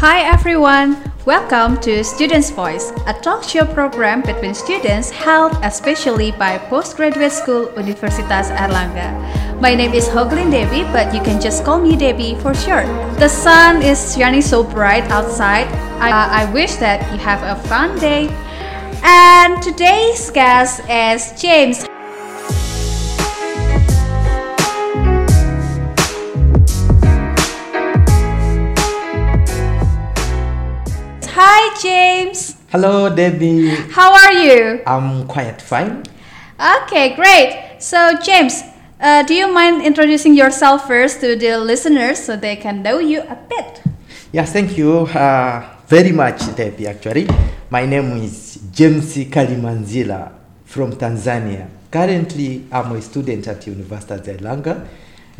Hi everyone, welcome to Students' Voice, a talk show program between students held especially by Postgraduate School Universitas Airlangga. My name is Hoglin Devi, but you can just call me Debbie for short. The sun is shining so bright outside. I, uh, I wish that you have a fun day. And today's guest is James. Hello, Debbie. How are you? I'm quite fine. Okay, great. So, James, uh, do you mind introducing yourself first to the listeners so they can know you a bit? Yes, thank you uh, very much, Debbie. Actually, my name is James Kalimanzila from Tanzania. Currently, I'm a student at University of Airlangga,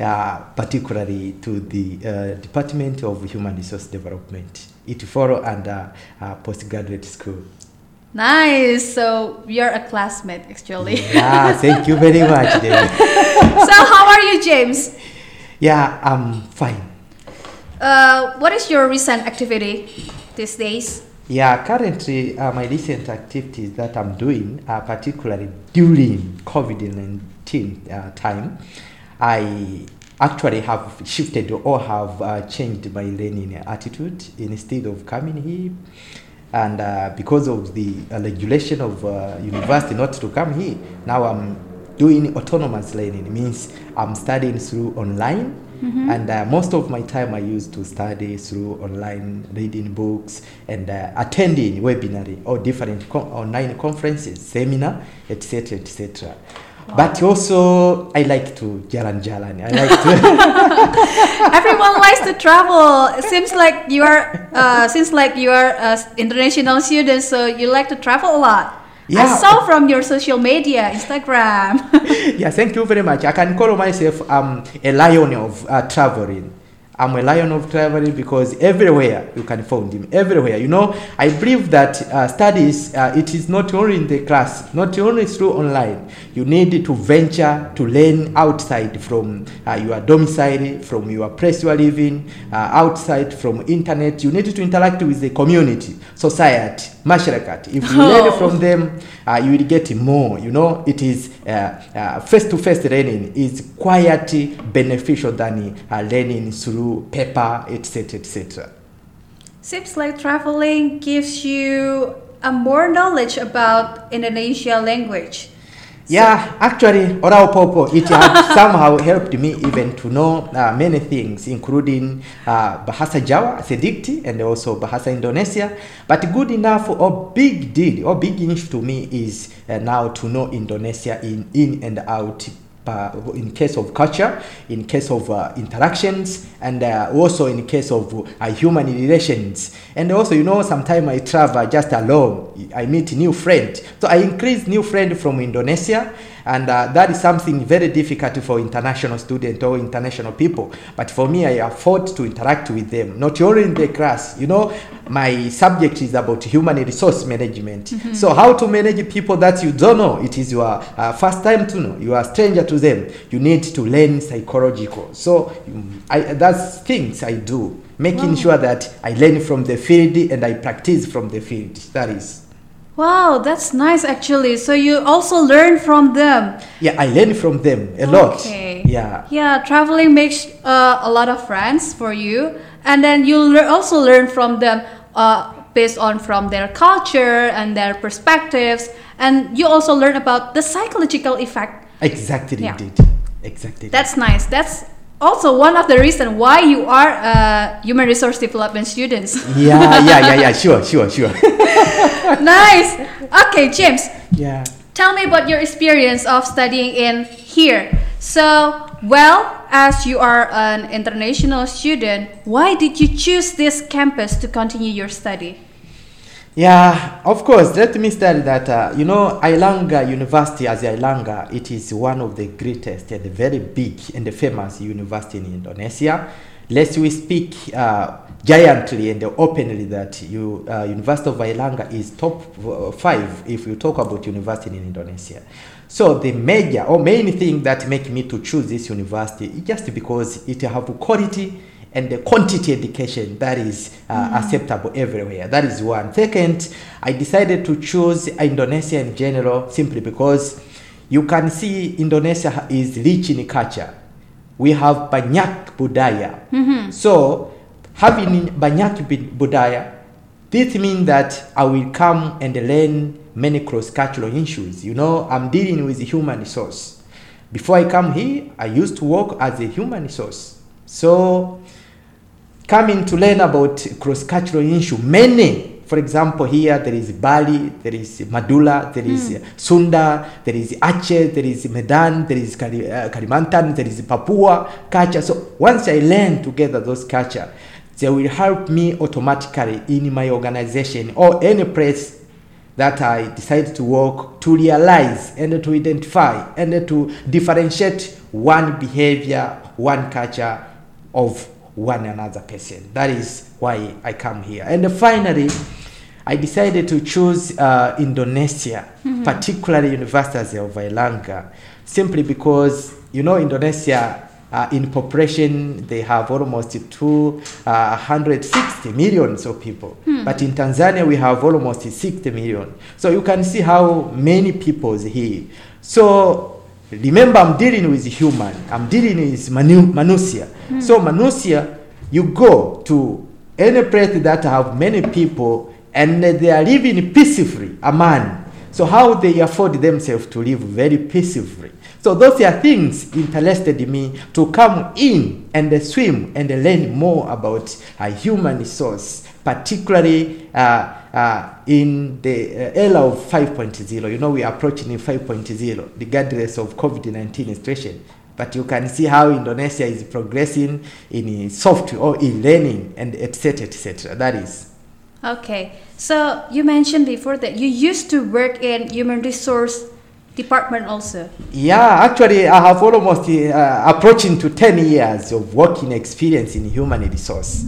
uh, particularly to the uh, Department of Human Resource Development. It follow under uh, postgraduate school. Nice. So you're a classmate, actually. Yeah, thank you very much, Debbie. so how are you, James? Yeah, I'm fine. Uh, what is your recent activity these days? Yeah, currently uh, my recent activities that I'm doing, uh, particularly during COVID-19 uh, time, I actually have shifted or have uh, changed my learning attitude instead of coming here. And uh, because of the uh, regulation of uh, university not to come here, now I'm doing autonomous learning. It means I'm studying through online. Mm-hmm. And uh, most of my time I use to study through online, reading books, and uh, attending webinar or different online conferences, seminar, etc., etc. But also, I like to jalan jalan. I like to. Everyone likes to travel. It seems like you are, uh, seems like you are an international student, so you like to travel a lot. I saw from your social media, Instagram. yeah, thank you very much. I can call myself um, a lion of uh, traveling. I'm a lion of traveling because everywhere you can find him. Everywhere, you know. I believe that uh, studies uh, it is not only in the class, not only through online. You need to venture to learn outside from uh, your domicile, from your place you are living, uh, outside from internet. You need to interact with the community, society, masharakat. If you learn Oh. from them, uh, you will get more. You know, it is face to face learning is quite beneficial than uh, learning through paper, etc., etc. Seems like traveling gives you a more knowledge about Indonesia language. Yeah, actually, Orao Popo, it has somehow helped me even to know uh, many things, including uh, Bahasa Jawa, Sedikti, and also Bahasa Indonesia. But good enough or big deal or big issue to me is uh, now to know Indonesia in, in and out. Uh, in case of culture, in case of uh, interactions, and uh, also in case of uh, human relations. And also, you know, sometimes I travel just alone. I meet new friends. So I increase new friend from Indonesia, and uh, that is something very difficult for international students or international people. But for me, I afford to interact with them, not only in the class. You know, my subject is about human resource management. So how to manage people that you don't know? It is your uh, first time to know. You are a stranger to them. You need to learn psychological. So um, I, that's things I do, making Wow. sure that I learn from the field and I practice from the field. That is. Wow, that's nice actually. So you also learn from them. Yeah, I learn from them a lot. Yeah. Yeah, traveling makes uh, a lot of friends for you, and then you lear- also learn from them uh, based on from their culture and their perspectives, and you also learn about the psychological effect. Exactly, Yeah. indeed. Exactly. That's nice. That's also one of the reasons why you are uh, human resource development students. yeah, yeah, yeah, yeah. Sure, sure, sure. nice. Okay, James. yeah. Tell me about your experience of studying in here. So, well, as you are an international student, why did you choose this campus to continue your study? Yeah, of course. Let me start that, uh, you know, Airlangga University as Airlangga, it is one of the greatest and very big and the famous university in Indonesia. Lest we speak uh, giantly and openly that you, uh, University of Airlangga is top five if you talk about university in Indonesia. So the major or main thing that make me to choose this university is just because it have quality and the quantity education that is uh, acceptable everywhere. That is one. Second, I decided to choose Indonesia in general simply because you can see Indonesia is rich in culture. We have banyak budaya. So having banyak budaya, this means that I will come and learn many cross-cultural issues. You know, I'm dealing with human resource. Before I come here, I used to work as a human resource. So coming to learn about cross-cultural issue, many, for example, here there is Bali, there is Madula, there is Sunda, there is Aceh, there is Medan, there is Kali, uh, Kalimantan, there is Papua culture. So once I learn together those culture, they will help me automatically in my organization or any place that I decide to work to realize and to identify and to differentiate one behavior, one culture of one another person. That is why I come here. And finally, I decided to choose uh, Indonesia, particularly University of Airlangga, simply because you know Indonesia uh, in population they have almost 260 millions of people. But in tanzania we have almost 60 million. So you can see how many people is here. So remember i'm dealing with human. I'm dealing with manu- manusia. Hmm. So manusia you go to any place that have many people and they are living peacefully aman. So how they afford themselves to live very peacefully. So those are things interested me to come in and swim and learn more about a human resource, particularly uh, uh, in the uh, era of 5.0. You know, we are approaching 5.0 regardless of COVID-19 situation. But you can see how Indonesia is progressing in software or in learning and etc. etc. That is. Okay, so you mentioned before that you used to work in human resource department also. Yeah, actually, I have almost uh, approaching to 10 years of working experience in human resource.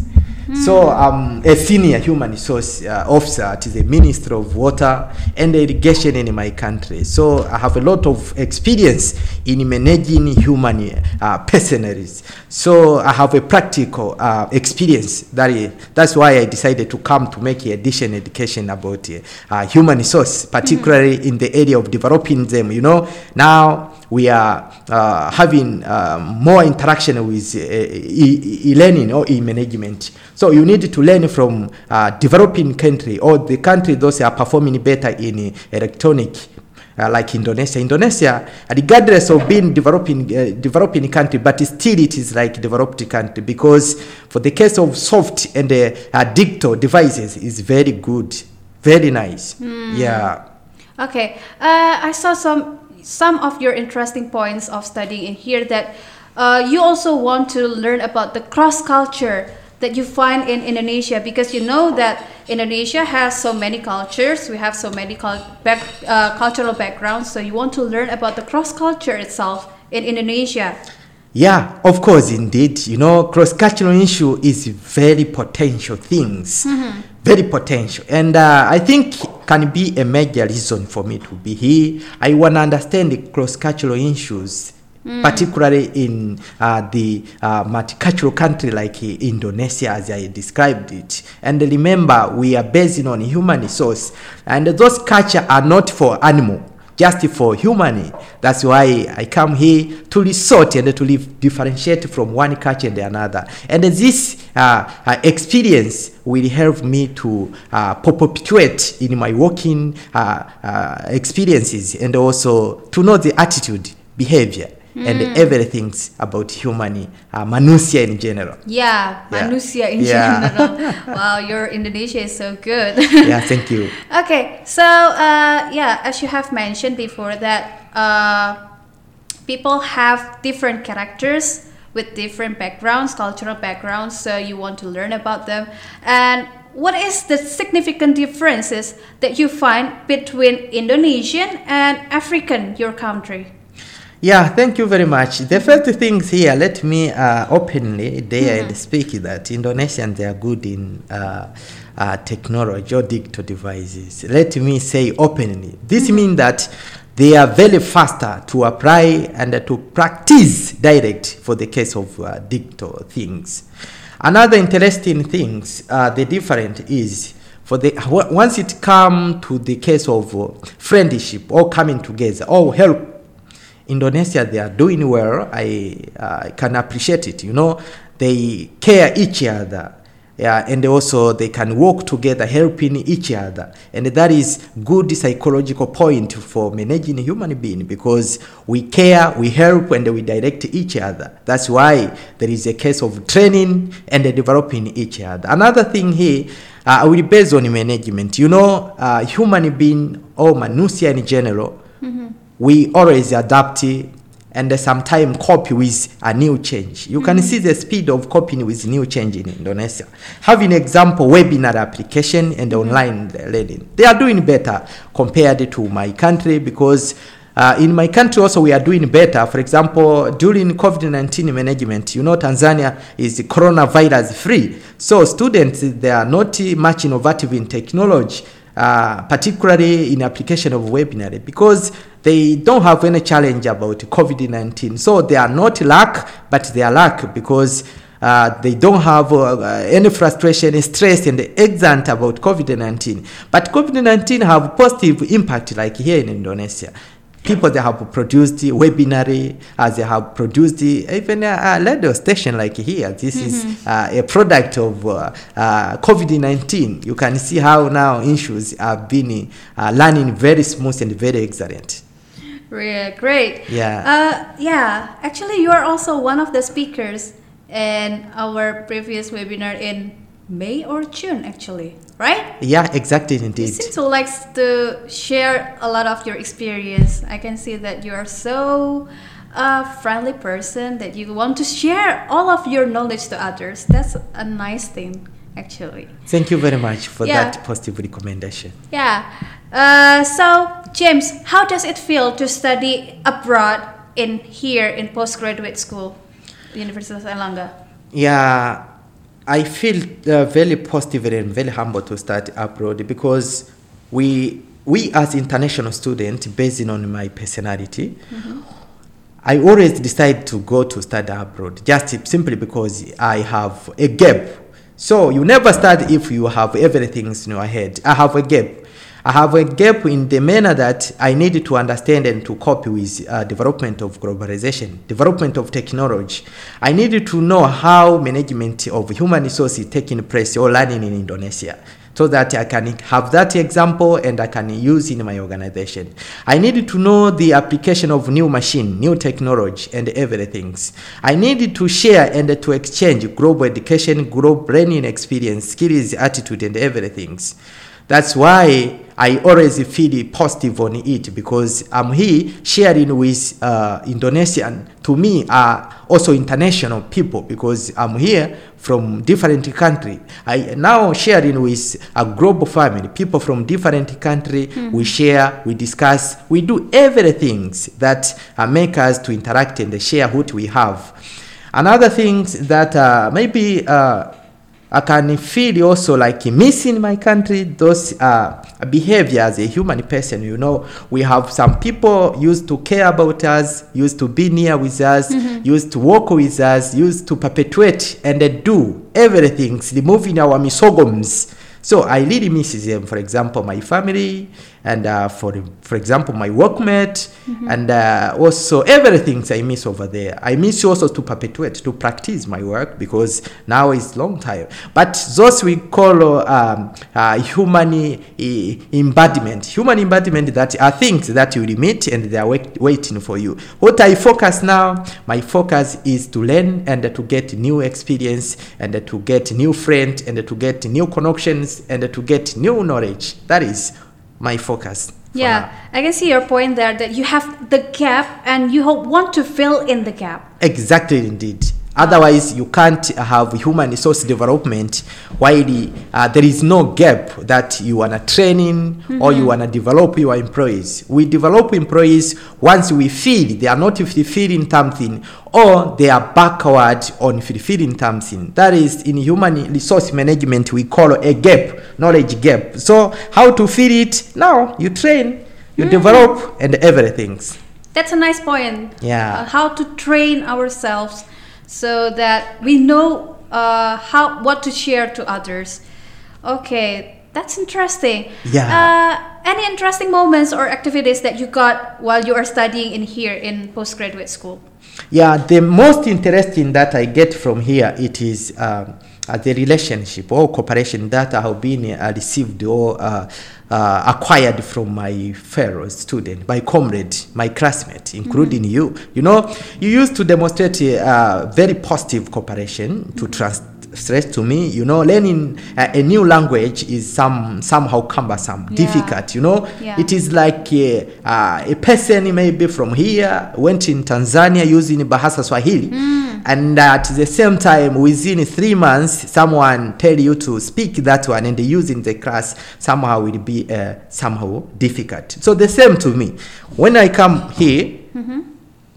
So I'm a senior human resource uh, officer at the Ministry of Water and Irrigation in my country. So I have a lot of experience in managing human uh, personaries. So I have a practical uh, experience. That is, that's why I decided to come to make a additional education about uh, human resource, particularly in the area of developing them. You know, now we are uh, having uh, more interaction with uh, e- e-learning or e-management. So you need to learn from uh, developing country or the country those are performing better in electronic. Uh, like Indonesia, Indonesia, regardless of being developing uh, developing country, but still it is like developed country because for the case of soft and uh, devices is very good, very nice. Yeah. Okay, uh, I saw some some of your interesting points of studying in here that uh, you also want to learn about the cross culture that you find in Indonesia because you know that Indonesia has so many cultures, we have so many cul- back, uh, cultural backgrounds, so you want to learn about the cross culture itself in Indonesia. Yeah, of course, indeed. You know, cross-cultural issue is very potential things, very potential, and uh, I think can be a major reason for me to be here. I want to understand the cross-cultural issues, particularly in uh, the uh, multicultural country like Indonesia, as I described it. And remember, we are based on human resource, and those culture are not for animal just for human. That's why I come here to resort and to live, differentiate from one culture and another. And this uh, uh, experience will help me to uh, perpetuate in my working uh, uh, experiences and also to know the attitude, behavior, and everything about human, uh, manusia in general. Yeah, Yeah. manusia in Yeah. general. wow, your Indonesia is so good. Yeah, thank you. Okay, so uh, yeah, as you have mentioned before that uh, people have different characters with different backgrounds, cultural backgrounds, so you want to learn about them. And what is the significant differences that you find between Indonesian and African, your country? Yeah, thank you very much. The first things here, let me uh, openly dare and speak that Indonesians they are good in uh, uh, technology or digital devices. Let me say openly. This means that they are very faster to apply and to practice direct for the case of uh, digital things. Another interesting things, uh, the different is for the w- once it come to the case of uh, friendship or coming together or help. Indonesia, they are doing well. I uh, can appreciate it. You know, they care each other. Yeah, and also they can work together, helping each other, and that is good psychological point for managing human being because we care, we help, and we direct each other. That's why there is a case of training and developing each other. Another thing here, uh, I will base on management. You know, uh, human being or manusia in general, we always adapt and sometimes copy with a new change. You can see the speed of copying with new change in Indonesia. Having example webinar application and mm-hmm. online learning, they are doing better compared to my country because. Uh, in my country also we are doing better for example during covid-19 management you know tanzania is coronavirus free so students they are not much innovative in technology uh, particularly in application of webinar because they don't have any challenge about covid-19 so they are not lack but they are lack because uh, they don't have uh, uh, any frustration, stress, and anxiety about COVID-19. But COVID-19 have positive impact, like here in Indonesia. People that have produced the webinar, as they have produced the even a, a radio station like here. This is uh, a product of uh, uh, COVID-19. You can see how now issues have been uh, learning very smooth and very excellent. Really great. Yeah. Uh, yeah. Actually, you are also one of the speakers in our previous webinar in May or June, actually, right? Yeah, exactly You indeed. seem to like to share a lot of your experience. I can see that you are so a friendly person that you want to share all of your knowledge to others. That's a nice thing, actually. Thank you very much for Yeah. that positive recommendation. Yeah. Uh, so, James, how does it feel to study abroad in here in postgraduate school, Universitas Airlangga? Yeah, I feel uh, very positive and very humble to start abroad because we we as international students, based on my personality, I always decide to go to study abroad just simply because I have a gap. So you never start if you have everything in your head. I have a gap. I have a gap in the manner that I need to understand and to copy with uh, development of globalization, development of technology. I need to know how management of human resources taking place or learning in Indonesia so that I can have that example and I can use in my organization. I need to know the application of new machine, new technology, and everything. I need to share and to exchange global education, global learning experience, skills, attitude, and everything. That's why I always feel positive on it because I'm here sharing with uh, Indonesian. To me, are also international people because I'm here from different country. I now sharing with a global family, people from different country. We share, we discuss, we do everything that uh, make us to interact and share what we have. Another things that uh, maybe. Uh, I can feel also like missing my country, those uh, behavior as a human person. You know, we have some people used to care about us, used to be near with us, used to work with us, used to perpetuate and do everything, removing our misogoms. So I really miss them. For example, my family, and uh, for for example, my workmate, and uh, also everything I miss over there. I miss also to perpetuate, to practice my work because now is long time. But those we call um, uh, human eh, embodiment, human embodiment that are things that you will meet and they are wait, waiting for you. What I focus now, my focus is to learn and to get new experience and to get new friends and to get new connections and to get new knowledge. That is my focus. Yeah. I can see your point there that you have the gap and you want to fill in the gap. Exactly, indeed. Otherwise, you can't have human resource development while uh, there is no gap that you wanna training or you wanna develop your employees. We develop employees once we feel they are not fulfilling something or they are backward on fulfilling something. That is in human resource management we call a gap, knowledge gap. So how to fill it? Now you train, you develop, and everything. That's a nice point. Yeah. Uh, how to train ourselves so that we know uh, how what to share to others. Okay, that's interesting. Yeah. Uh, any interesting moments or activities that you got while you are studying in here in postgraduate school? Yeah, the most interesting that I get from here it is um, uh, the relationship or cooperation that I have been uh, received or uh, uh, acquired from my fellow student, my comrade, my classmate, including you. You know, you used to demonstrate uh, very positive cooperation to trust stress to me you know learning uh, a new language is some somehow cumbersome Yeah. difficult you know Yeah. it is like uh, uh, a person maybe from here went in tanzania using bahasa swahili and at the same time within three months someone tell you to speak that one and use in the class somehow will be uh, somehow difficult. So the same to me. When i come here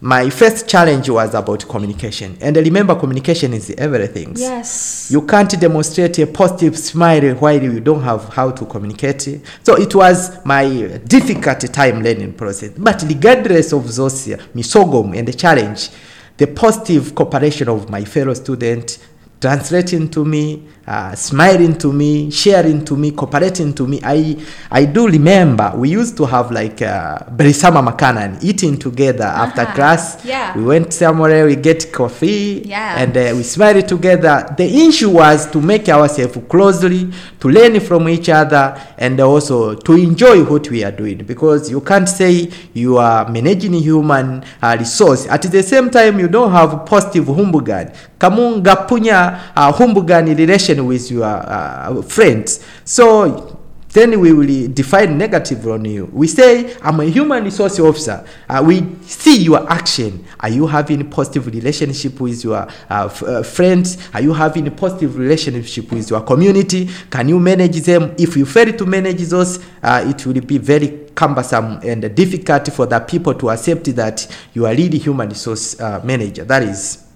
my first challenge was about communication. And remember communication is everything. Yes. you can't demonstrate a positive smile while you don't have how to communicate. So it was my difficult time learning process. But regardless of those uh, misogom and the challenge the positive cooperation of my fellow students translating to me uh, smiling to me sharing to me cooperating to me i i do remember we used to have like uh, berisama makanan eating together after Uh-huh. class Yeah. we went somewhere we get coffee Yeah. and uh, we smiled together the issue was to make ourselves closely to learn from each other and also to enjoy what we are doing because you can't say you are managing human uh, resource at the same time you don't have positive humbugan kamunga punya uh, humbugan relation with your uh, friends so then we will define negative on you. We say, I'm a human resource officer. Uh, we see your action. Are you having positive relationship with your uh, f- uh, friends? Are you having a positive relationship with your community? Can you manage them? If you fail to manage those, uh, it will be very cumbersome and difficult for the people to accept that you are really human resource uh, manager. That is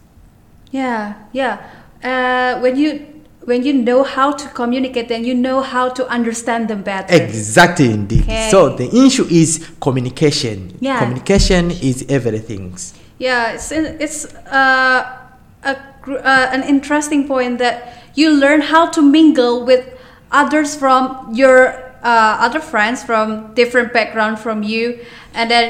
Yeah, yeah. Uh, when you when you know how to communicate, then you know how to understand them better. Exactly, indeed. Okay. So the issue is communication. Yeah. Communication is everything. Yeah, it's it's uh, a uh, an interesting point that you learn how to mingle with others from your uh, other friends from different background from you, and then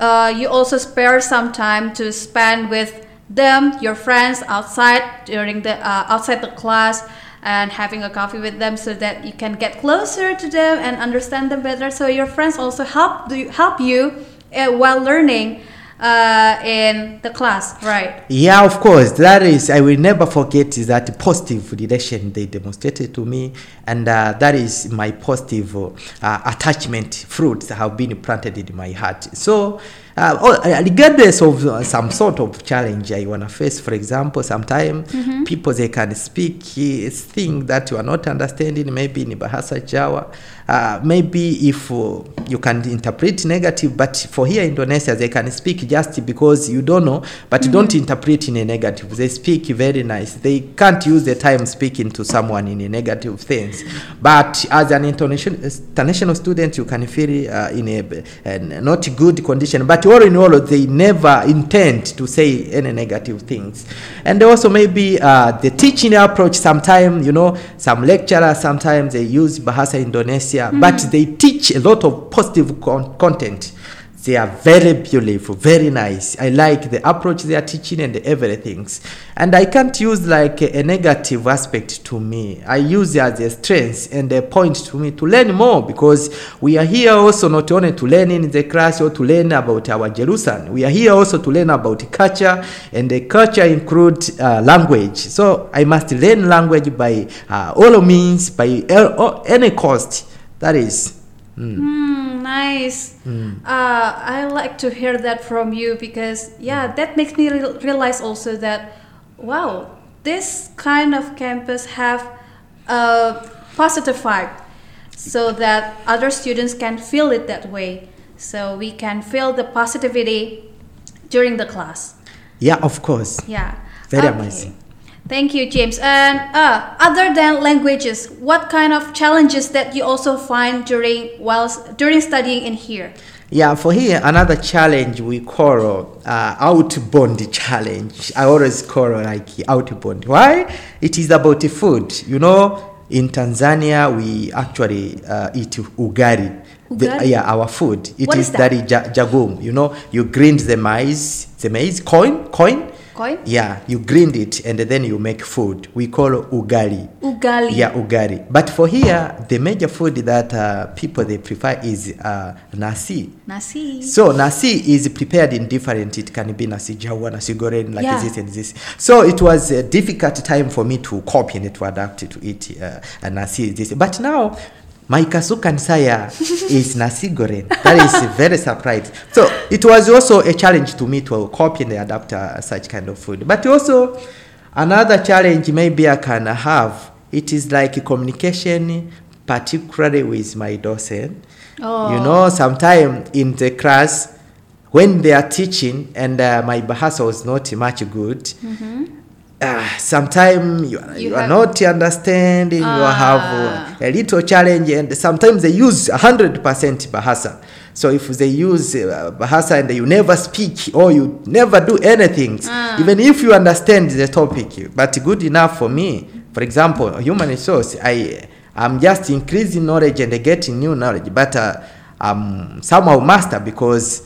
uh, you also spare some time to spend with them, your friends outside during the uh, outside the class. And having a coffee with them so that you can get closer to them and understand them better. So your friends also help you help you uh, while learning uh, in the class, right? Yeah, of course. That is, I will never forget is that positive relation they demonstrated to me, and uh, that is my positive uh, attachment fruits have been planted in my heart. So, uh, oh, uh, regardless of uh, some sort of challenge I wanna face, for example, sometimes people they can speak uh, thing that you are not understanding, maybe in Bahasa Jawa, uh, maybe if uh, you can interpret negative, but for here in Indonesia they can speak just because you don't know, but you don't interpret in a negative. They speak very nice. They can't use the time speaking to someone in a negative things. But as an international international student, you can feel uh, in a, a not good condition. But all in all, they never intend to say any negative things. And also maybe uh, the teaching approach. Sometimes you know some lecturers sometimes they use Bahasa Indonesia, but they teach a lot of positive con- content. They are very beautiful, very nice. I like the approach they are teaching and everything. And I can't use like a, negative aspect to me. I use it as a strength and a point to me to learn more because we are here also not only to learn in the class or to learn about our Jerusalem. We are here also to learn about culture and the culture includes uh, language. So I must learn language by uh, all means, by uh, any cost. That is. mm. Hmm, nice. Uh, I like to hear that from you because yeah, that makes me re- realize also that wow, this kind of campus have a positive vibe, so that other students can feel it that way. So we can feel the positivity during the class. Yeah, of course. Yeah. Very Okay. amazing. Thank you, James. And uh, other than languages, what kind of challenges that you also find during while during studying in here? Yeah, for here, another challenge we call uh, outbound challenge. I always call like outbound. Why? It is about food. You know, in Tanzania, we actually uh, eat ugali. The- yeah, our food. It What is is that? ja- jagum. You know, you grind the maize, the maize, coin, coin. Coin? Yeah, you grind it and then you make food. We call ugali. Ugali. Yeah, ugali. But for here, the major food that uh, people they prefer is uh, nasi. Nasi. So nasi is prepared in different. It can be nasi jawa, nasi goreng, like Yeah. this and this. So it was a difficult time for me to copy and to adapt to eat uh, nasi. This, but now. My kasukan saya is nasi goreng. That is very surprised. So it was also a challenge to me to copy and adapt uh, such kind of food. But also another challenge maybe I can have. It is like communication, particularly with my docent. Oh. You know, sometimes in the class when they are teaching and uh, my bahasa was not much good. Uh, sometimes you, are- You you, are not understanding, you have Ah. uh, a little challenge, and sometimes they use 100% Bahasa. So if they use uh, Bahasa and you never speak or you never do anything, Ah. even if you understand the topic, but good enough for me, for example, human resource, I am just increasing knowledge and getting new knowledge, but uh, I'm somehow master because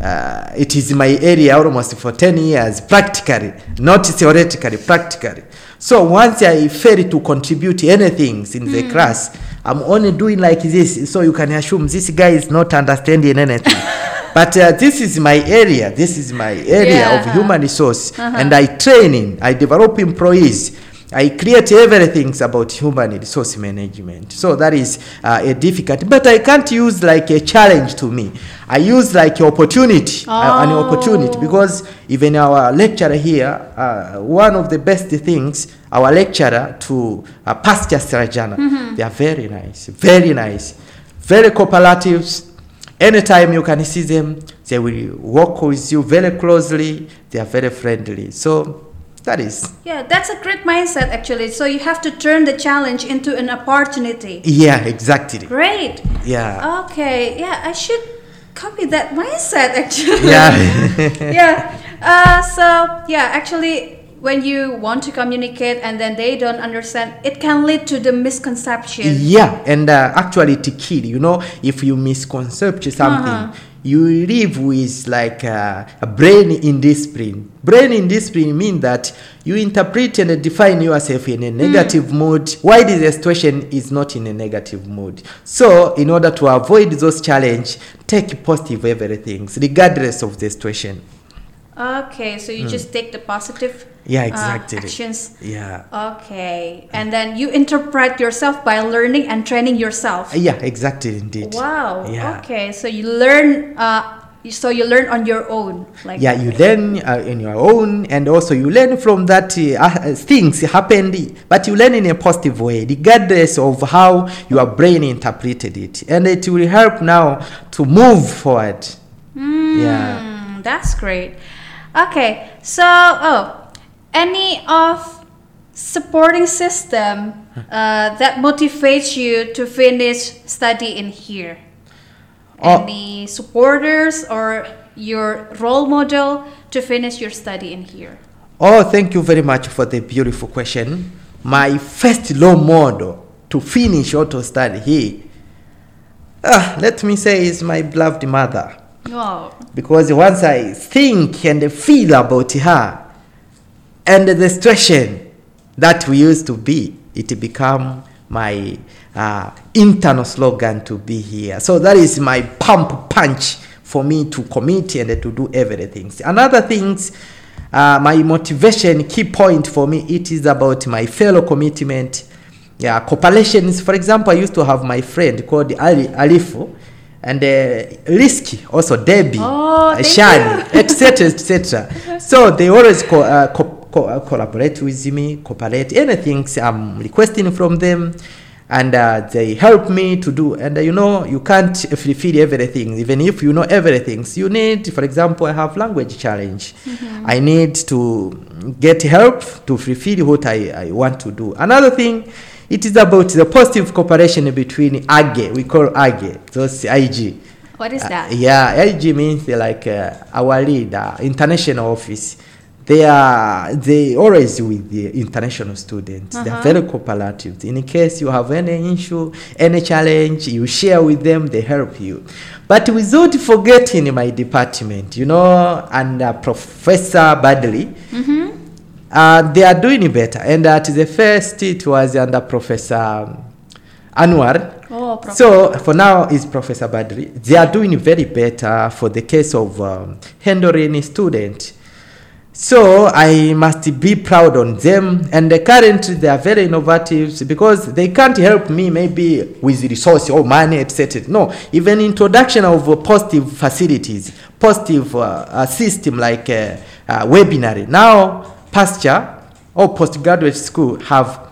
uh, it is my area almost for 10 years practically not theoretically practically so once i fail to contribute anything in the class i'm only doing like this so you can assume this guy is not understanding anything but uh, this is my area this is my area Yeah. of human resource Uh-huh. and i training i develop employees I create everything about human resource management. So that is uh, a difficult, but I can't use like a challenge to me. I use like opportunity, uh, an Oh. opportunity because even our lecturer here, uh, one of the best things, our lecturer to uh, Pastor Sarajana, they are very nice, very nice, very cooperative. Anytime you can see them, they will work with you very closely. They are very friendly. So that is Yeah, that's a great mindset actually. So you have to turn the challenge into an opportunity. Yeah, exactly. Great. Yeah. Okay. Yeah, I should copy that mindset actually. Yeah. yeah. Uh, so yeah, actually, when you want to communicate and then they don't understand, it can lead to the misconception. yeah, and uh, actually to kill, you know, if you misconcept something, Uh-huh. You live with like uh, a brain indiscipline. Brain indiscipline means that you interpret and define yourself in a negative mood Why the situation is not in a negative mood. So, in order to avoid those challenge, take positive everything, regardless of the situation. Okay, so you just take the positive Yeah, uh, exactly. actions. Yeah. Okay, and then you interpret yourself by learning and training yourself. Yeah, exactly, indeed. Wow. Yeah. Okay, so you learn. Uh, so you learn on your own, like yeah you learn uh, in your own and also you learn from that uh, uh, things happened but you learn in a positive way regardless of how your brain interpreted it and it will help now to move forward yeah Mm, that's great. Okay, so oh, any of supporting system uh, that motivates you to finish study in here? Oh. Any supporters or your role model to finish your study in here? oh thank you very much for the beautiful question my first role model to finish auto study here ah, let me say is my beloved mother Oh, because once I think and feel about her and the situation that we used to be, it become my uh, internal slogan to be here. So that is my pump punch for me to commit and to do everything. Another things, uh, my motivation key point for me, it is about my fellow commitment. Yeah, cooperations. For example, I used to have my friend called Ali Alifu and uh, Risky, also Debbie, Oh, Shani, etc., etc. So they always co- uh, co- co- uh, collaborate with me, cooperate anything I'm requesting from them, and uh, they help me to do. And uh, you know, you can't fulfill everything, even if you know everything. So you need, for example, I have language challenge. I need to get help to fulfill what I, I want to do. Another thing. It is about the positive cooperation between AGE, we call AGE, those IG. What is Uh, that? yeah, LG means like uh, our leader, international office. They are they always with the international students. They are Uh-huh. very cooperative. In case you have any issue, any challenge, you share with them. They help you. But without forgetting my department, you know, and uh, Professor Badley, Mm-hmm. uh, they are doing better. And at the first, it was under Professor Anwar. Oh, So for now is Professor Badri. They are doing very better for the case of um, handling student. So I must be proud on them. And currently they are very innovative because they can't help me maybe with resource or money, etc. No, even introduction of positive facilities, positive uh, uh, system like uh, uh, webinar. Now, pasture or postgraduate school have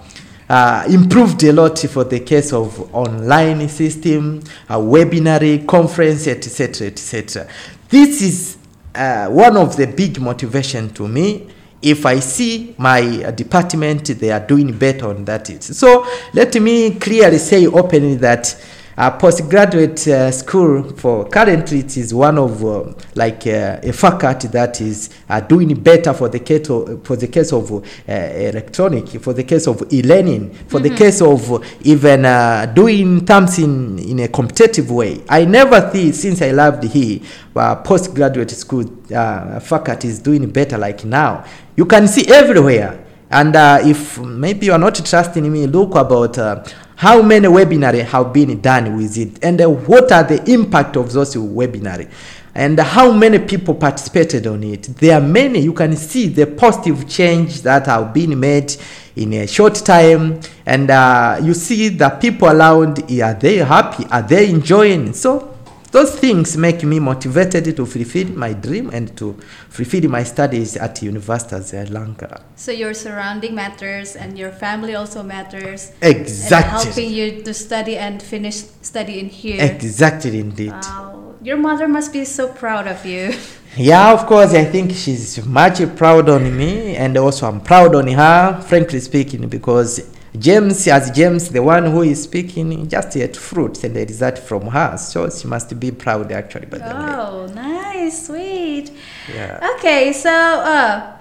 uh, improved a lot for the case of online system, a webinar, conference, etc., etc. This is uh, one of the big motivation to me. If I see my uh, department, they are doing better on that. So let me clearly say openly that uh, postgraduate uh, school for currently it is one of uh, like uh, a faculty that is uh, doing better for the case of, for the case of uh, electronic for the case of e-learning for the case of even uh, doing terms in, in a competitive way. I never see since i loved here uh, postgraduate school uh, faculty is doing better like now. You can see everywhere. And uh, if maybe you are not trusting me look about uh, how many webinars have been done with it? And what are the impact of those webinars and how many people participated on it? There are many. You can see the positive change that have been made in a short time. And uh, you see the people around are they happy? Are they enjoying? So those things make me motivated to fulfill my dream and to fulfill my studies at University of Airlangga. So your surrounding matters and your family also matters. Exactly. And helping you to study and finish study in here. Exactly, indeed. Wow. Your mother must be so proud of you. Yeah, of course, I think she's much proud on me, and also I'm proud on her, frankly speaking, because James, as James, the one who is speaking, just ate fruits and the result from her, so she must be proud actually. By the way, Oh, nice, sweet. yeah. Okay, so uh,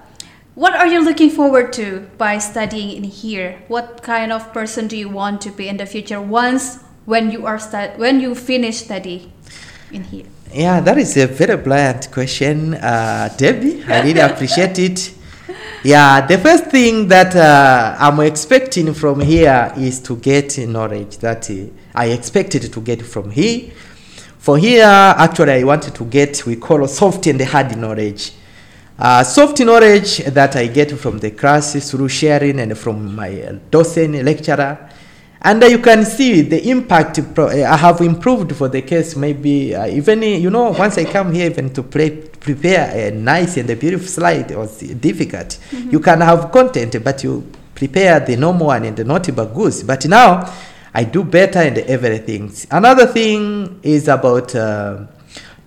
what are you looking forward to by studying in here? What kind of person do you want to be in the future once when you are stu- when you finish study in here? Yeah, that is a very brilliant question, uh, Debbie. I really appreciate it. Yeah, the first thing that uh, I'm expecting from here is to get knowledge that uh, I expected to get from here. For here, actually, I wanted to get we call soft and hard knowledge. Uh, soft knowledge that I get from the class through sharing and from my docent lecturer. And uh, you can see the impact pro- uh, I have improved for the case. Maybe uh, even uh, you know once I come here even to play, prepare a nice and a beautiful slide was difficult. You can have content, but you prepare the normal one and not bagus. But now I do better and everything. Another thing is about.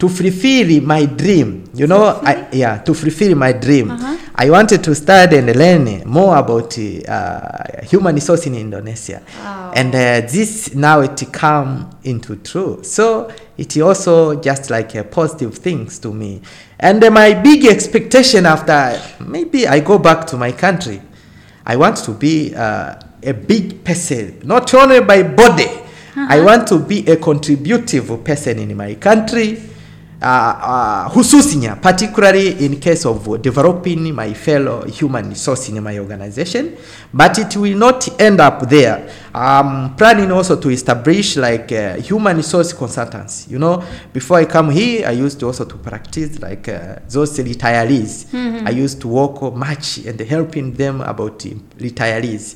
Uh, to fulfill my dream. You know I, yeah to fulfill my dream. Uh-huh. i wanted to study and learn more about uh, human resource in indonesia. Wow. and uh, this now it come into true. So it also just like a positive things to me. And uh, my big expectation after maybe i go back to my country i want to be uh, a big person not only by body. I want to be a contributive person in my country uh, uh, hususinya particularly in case of developing my fellow human resource in my organization but it will not end up there. I'm planning also to establish like uh, human resource consultants you know before i come here i used also to practice like uh, those retirees. I used to work much and helping them about retirees.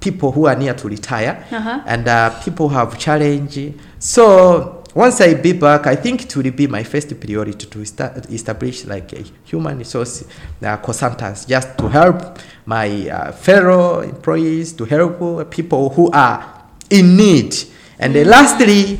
People who are near to retire. Uh-huh. and uh, people have challenge. So once I be back, I think it will be my first priority to esta- establish like a human resource uh, consultants just to help my uh, fellow employees, to help uh, people who are in need. And uh, lastly,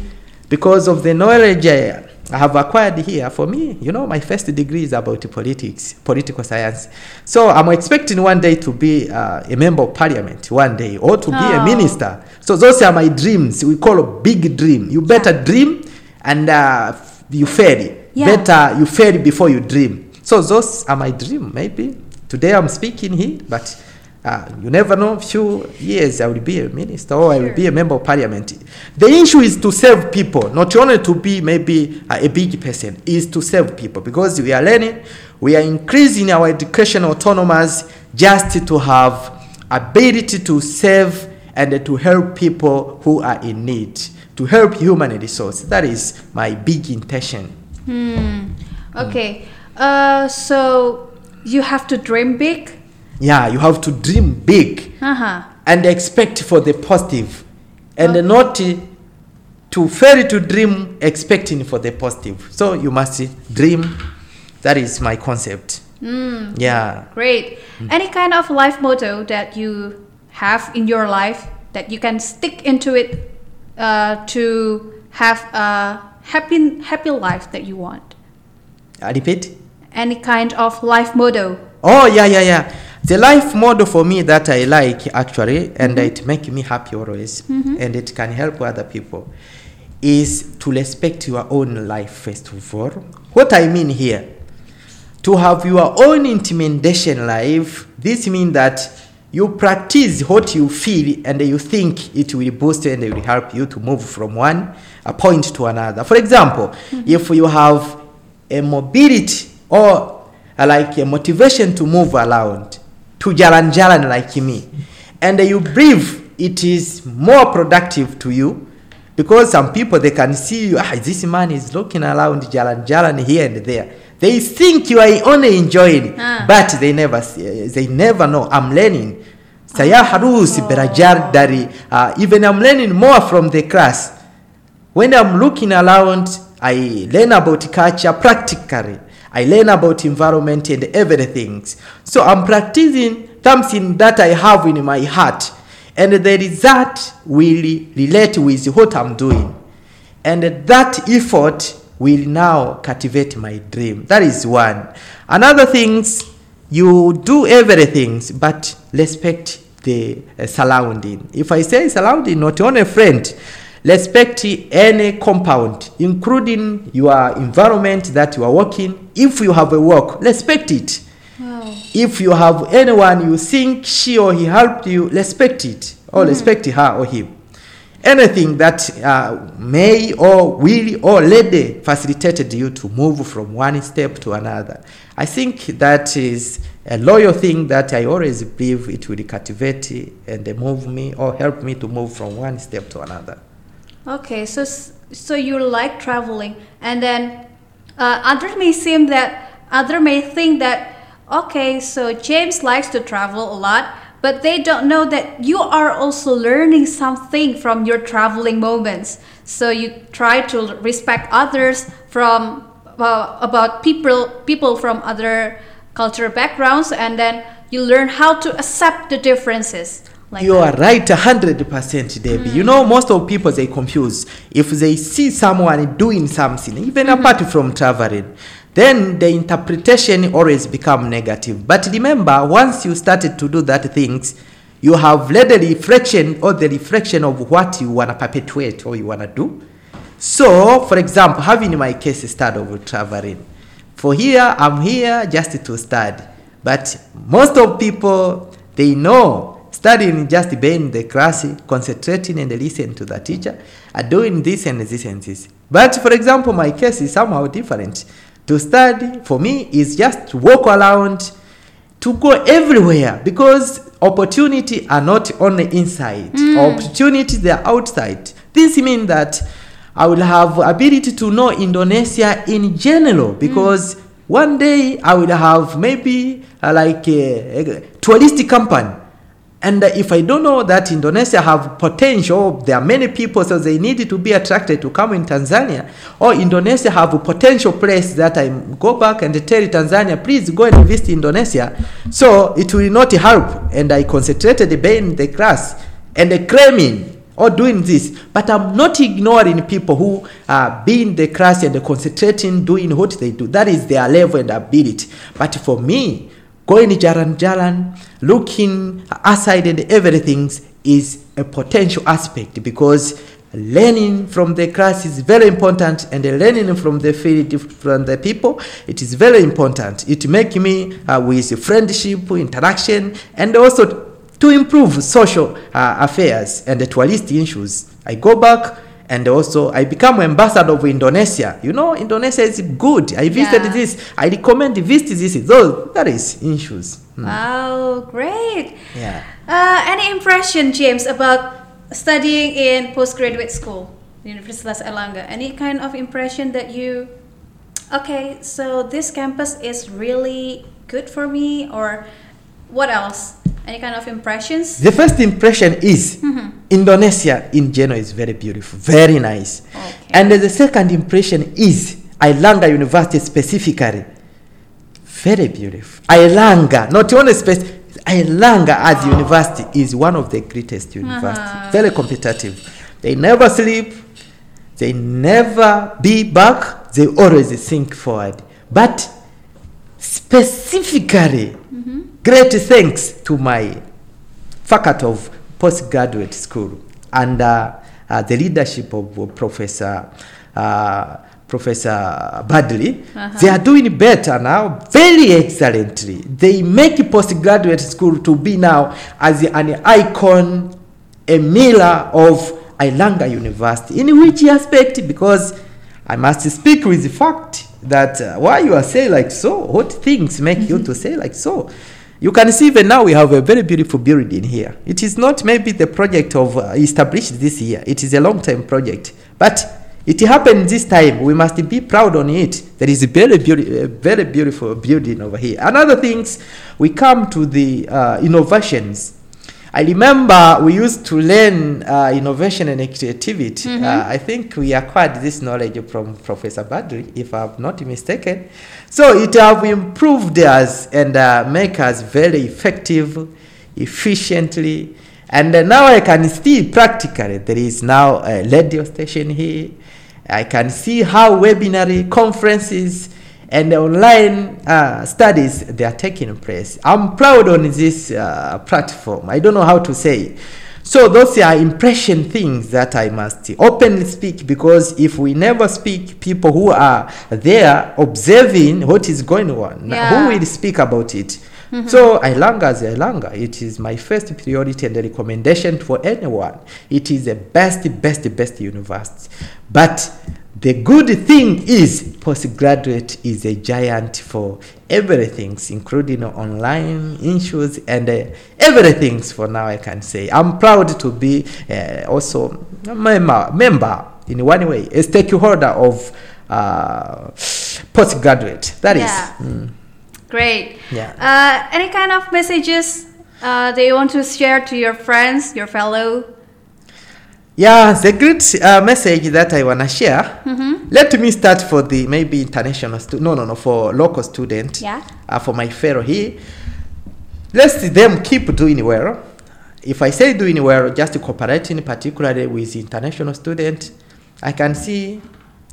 because of the knowledge I, I have acquired here, for me, you know, my first degree is about politics, political science. So I'm expecting one day to be uh, a member of parliament, one day, or to be a Oh. minister. So those are my dreams. We call a big dream. You better dream and uh, you fail. Yeah. Better you fail before you dream. So those are my dream. Maybe today I'm speaking here, but uh, you never know. Few years I will be a minister or I will be a member of parliament. The issue is to serve people, not only to be maybe uh, a big person. Is to serve people because we are learning, we are increasing our education autonomies just to have ability to serve and to help people who are in need, to help human resource. That is my big intention. Hmm. Okay. Uh, so you have to dream big. Yeah, you have to dream big. Uh huh. and expect for the positive and not uh, to fail to dream expecting for the positive so you must dream that is my concept Mm, yeah great. Any kind of life motto that you have in your life that you can stick into it uh, to have a happy happy life that you want. I repeat? Any kind of life model. oh yeah yeah yeah. The life model for me that i like actually and it make me happy always and it can help other people is to respect your own life first of all. What i mean here to have your own intimidation life this means that you practice what you feel and you think it will boost and it will help you to move from one a point to another. For example if you have a mobility or uh, like a motivation to move around to jalan jalan like me and you breathe it is more productive to you because some people they can see you ah this man is looking around jalan jalan here and there. They think you are only enjoying Ah. but they never see, they never know. I'm learning. Saya harus belajar dari uh, even i'm learning more from the class. When i'm looking around i learn about culture practically. I learn about environment and everything. So i'm practicing something that i have in my heart and the result will relate with what i'm doing. And that effort will now cultivate my dream. That is one. Another things you do everything but respect the uh, surrounding. If i say surrounding not only friend respect any compound including your environment that you are working. If you have a work respect it. If you have anyone you think she or he helped you respect it. Or respect her or him. Anything that uh, may or will or lady facilitated you to move from one step to another. I think that is a loyal thing that i always believe it will captivate and move me or help me to move from one step to another. Okay, so so you like traveling, and then uh, others may seem that other may think that okay, so James likes to travel a lot, but they don't know that you are also learning something from your traveling moments. So you try to respect others from uh, about people people from other cultural backgrounds, and then you learn how to accept the differences. Like you that. are right 100% debbie you know most of people they confuse if they see someone doing something even apart from traveling then the interpretation always become negative. But remember once you started to do that things you have led the reflection or the reflection of what you want to perpetuate or you want to do. So for example having my case study of traveling. For here i'm here just to study. But most of people they know studying just being in the class concentrating and listening to the teacher are doing this and this and this. But for example my case is somehow different to study for me is just to walk around to go everywhere because opportunity are not only inside. Opportunities they are outside. This means that i will have ability to know indonesia in general because one day i will have maybe uh, like a, a touristic company and uh, if I don't know that Indonesia have potential, there are many people, so they need to be attracted to come in Tanzania. Or Indonesia have a potential place that I go back and tell Tanzania, please go and visit Indonesia. So it will not help. And I concentrated in the class and claiming or doing this. But I'm not ignoring people who are being the class and concentrating, doing what they do. That is their level and ability. But for me, going jalan jalan looking aside and everything is a potential aspect because learning from the class is very important and learning from the field from the people it is very important. It make me uh, with friendship interaction and also to improve social uh, affairs and tourist issues. I go back and also i become ambassador of indonesia you know indonesia is good i visited Yeah. this i recommend visit this those that is issues Hmm. Wow, great. yeah Uh, any impression, James, about studying in postgraduate school, Universitas Airlangga? Any kind of impression that you, okay, so this campus is really good for me, or what else? Any kind of impressions? The first impression is Mhm. Indonesia in general is very beautiful, very nice. Okay. And the second impression is Airlangga University specifically, very beautiful. Airlangga, not only space, Airlangga as university is one of the greatest university, Uh-huh. very competitive. They never sleep, they never be back, they always think forward. But specifically, great thanks to my faculty of postgraduate school under uh, the leadership of uh, Professor uh, Professor Badri. Uh-huh. They are doing better now, very excellently. They make postgraduate school to be now as an icon, a mirror of Airlangga University. In which aspect? Because I must speak with the fact that uh, why you are saying like so, what things make you to say like so. You can see even now we have a very beautiful building here. It is not maybe the project of uh, established this year. It is a long time project, but it happened this time. We must be proud on it. There is a very beautiful, very beautiful building over here. Another things, we come to the uh, innovations. I remember we used to learn uh, innovation and creativity. Mhm. Uh, I think we acquired this knowledge from Professor Badri, if I'm not mistaken. So it have improved us and uh, make us very effective, efficiently. And uh, now I can see practically there is now a radio station here. I can see how webinar conferences and online uh, studies they are taking place. I'm proud on this uh, platform. I don't know how to say. So those are impression things that I must openly speak because if we never speak, people who are there observing what is going on, Yeah. who will speak about it? So Airlangga is Airlangga. It is my first priority and recommendation for anyone. It is the best, best, best university. But the good thing is postgraduate is a giant for everything, including online issues and uh, everything. For now, I can say I'm proud to be uh, also a member, member in one way, a stakeholder of uh, postgraduate. That is. Yeah. mm, Great. Yeah. Uh, any kind of messages uh, that you want to share to your friends, your fellow? Yeah, the great uh, message that I wanna share. Mm-hmm. Let me start for the maybe international stu- no no no for local student. Yeah. Uh, for my fellow here, let them keep doing well. If I say doing well, just cooperating particularly with international student, I can see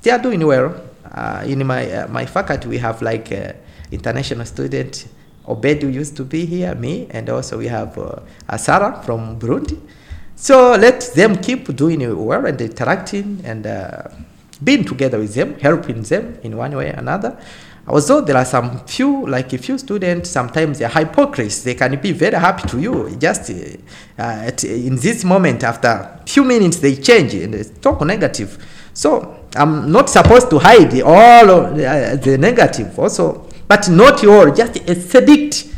they are doing well. Uh, in my uh, my faculty, we have like uh, international student. Obedu used to be here, me, and also we have uh, Asara from Burundi. So let them keep doing well and interacting and uh, being together with them, helping them in one way or another. Although there are some few, like a few students, sometimes they're hypocrites. They can be very happy to you. Just uh, at, in this moment, after few minutes, they change and they talk negative. So I'm not supposed to hide all the, uh, the negative also, but not all, just a sedict.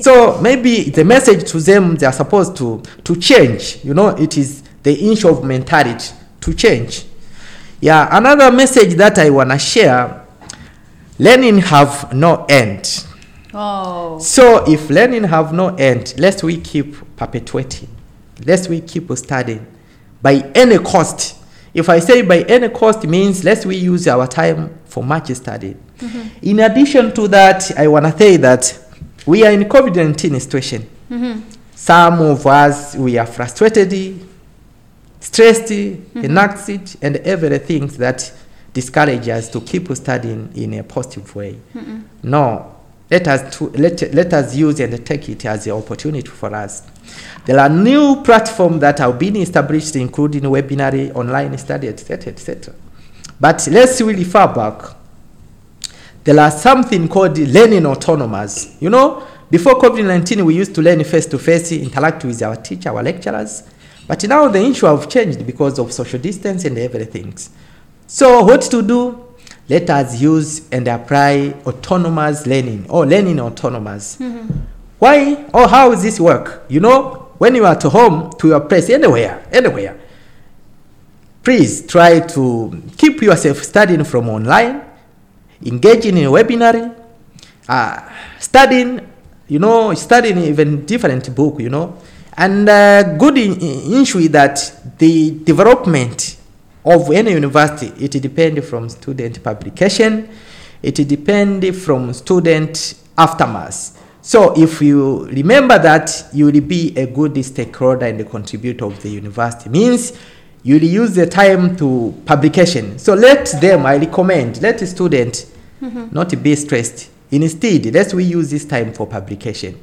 So maybe the message to them they are supposed to to change. You know, it is the inch of mentality to change. Yeah, another message that I wanna share: learning have no end. oh. So if learning have no end, let's we keep perpetuating. Let's we keep studying by any cost. If I say by any cost means let's we use our time for much study. Mm-hmm. In addition to that, I wanna say that we are in COVID-19 situation. Mm-hmm. Some of us we are frustrated, stressed, anxious, and everything that discourage us to keep studying in a positive way. No, let us to, let, let us use and take it as an opportunity for us. There are new platforms that have been established, including webinar, online study, etc., etc. But let's really far back. There are something called learning autonomous. You know, before COVID-19, we used to learn face-to-face, interact with our teacher, our lecturers. But now the issue have changed because of social distance and everything. So what to do? Let us use and apply autonomous learning or learning autonomous. Mm-hmm. Why or how does this work? You know, when you are at home, to your place, anywhere, anywhere, please try to keep yourself studying from online, engaging in a webinar, uh, studying, you know, studying even different book, you know. And uh, good issue is that the development of any university, it depends from student publication, it depends from student aftermath. So if you remember that, you will be a good stakeholder and a contributor of the university. Means you will use the time to publication. So let them, I recommend, let the student mm-hmm. not be stressed. Instead, let's we use this time for publication.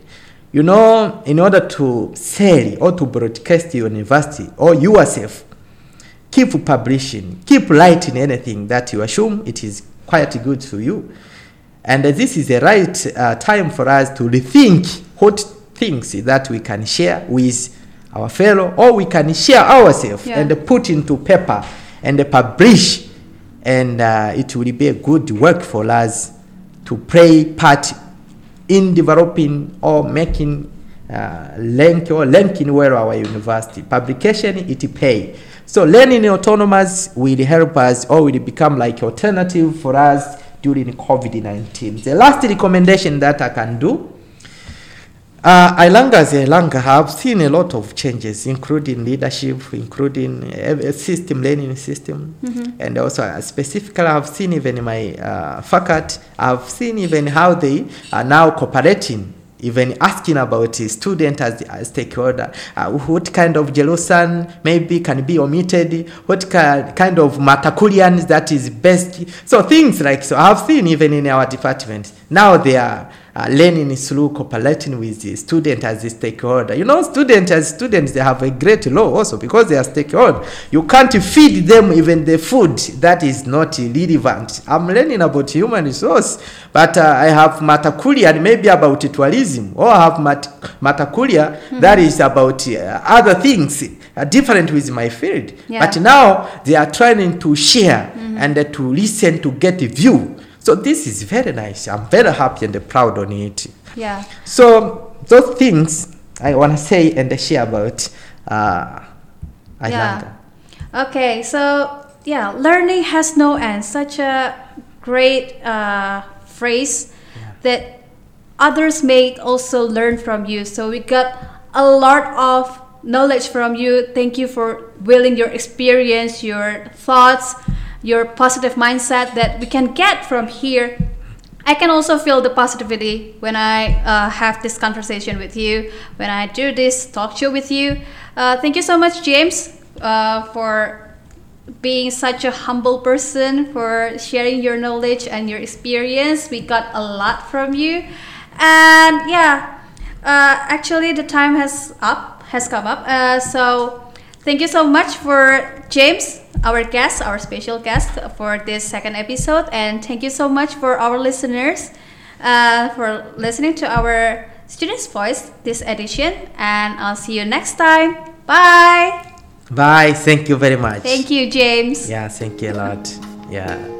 You know, in order to sell or to broadcast your university or yourself, keep publishing, keep writing anything that you assume it is quite good to you. And this is the right uh, time for us to rethink what things that we can share with our fellow or we can share ourselves yeah. and put into paper and publish and uh, it will be a good work for us to play part in developing or making uh, link or linking well our university publication it pay so learning autonomous will help us or will become like alternative for us during COVID-19. The last recommendation that I can do, uh, Airlangga as Airlangga have seen a lot of changes, including leadership, including a system, learning system, mm-hmm. and also uh, specifically I've seen even my uh, faculty, I've seen even how they are now cooperating even asking about a student as a stakeholder. Uh, what kind of Jerusalem maybe can be omitted? What kind of Matakulians that is best? So things like so I've seen even in our department. Now they are uh, learning through cooperating with the student as a stakeholder. You know, students as students, they have a great law also because they are stakeholder. You can't feed them even the food that is not relevant. I'm learning about human resource, but uh, I have matakuliah and maybe about tourism, or I have mat- matakuliah mm-hmm. that is about uh, other things uh, different with my field. Yeah. But now they are trying to share mm-hmm. and to listen to get a view so this is very nice. I'm very happy and proud on it. Yeah. So those things I want to say and share about uh, Yeah. Okay. So yeah, learning has no end. Such a great uh, phrase yeah. that others may also learn from you. So we got a lot of knowledge from you. Thank you for willing your experience, your thoughts your positive mindset that we can get from here I can also feel the positivity when I uh, have this conversation with you, when I do this talk show with you. Uh, thank you so much, James, uh, for being such a humble person, for sharing your knowledge and your experience. We got a lot from you. And yeah, uh, actually, the time has up, has come up. Uh, so thank you so much for James our guest, our special guest for this second episode. And thank you so much for our listeners uh, for listening to our Students' Voice this edition. And I'll see you next time. Bye. Bye. Thank you very much. Thank you, James. Yeah, thank you a lot. Yeah.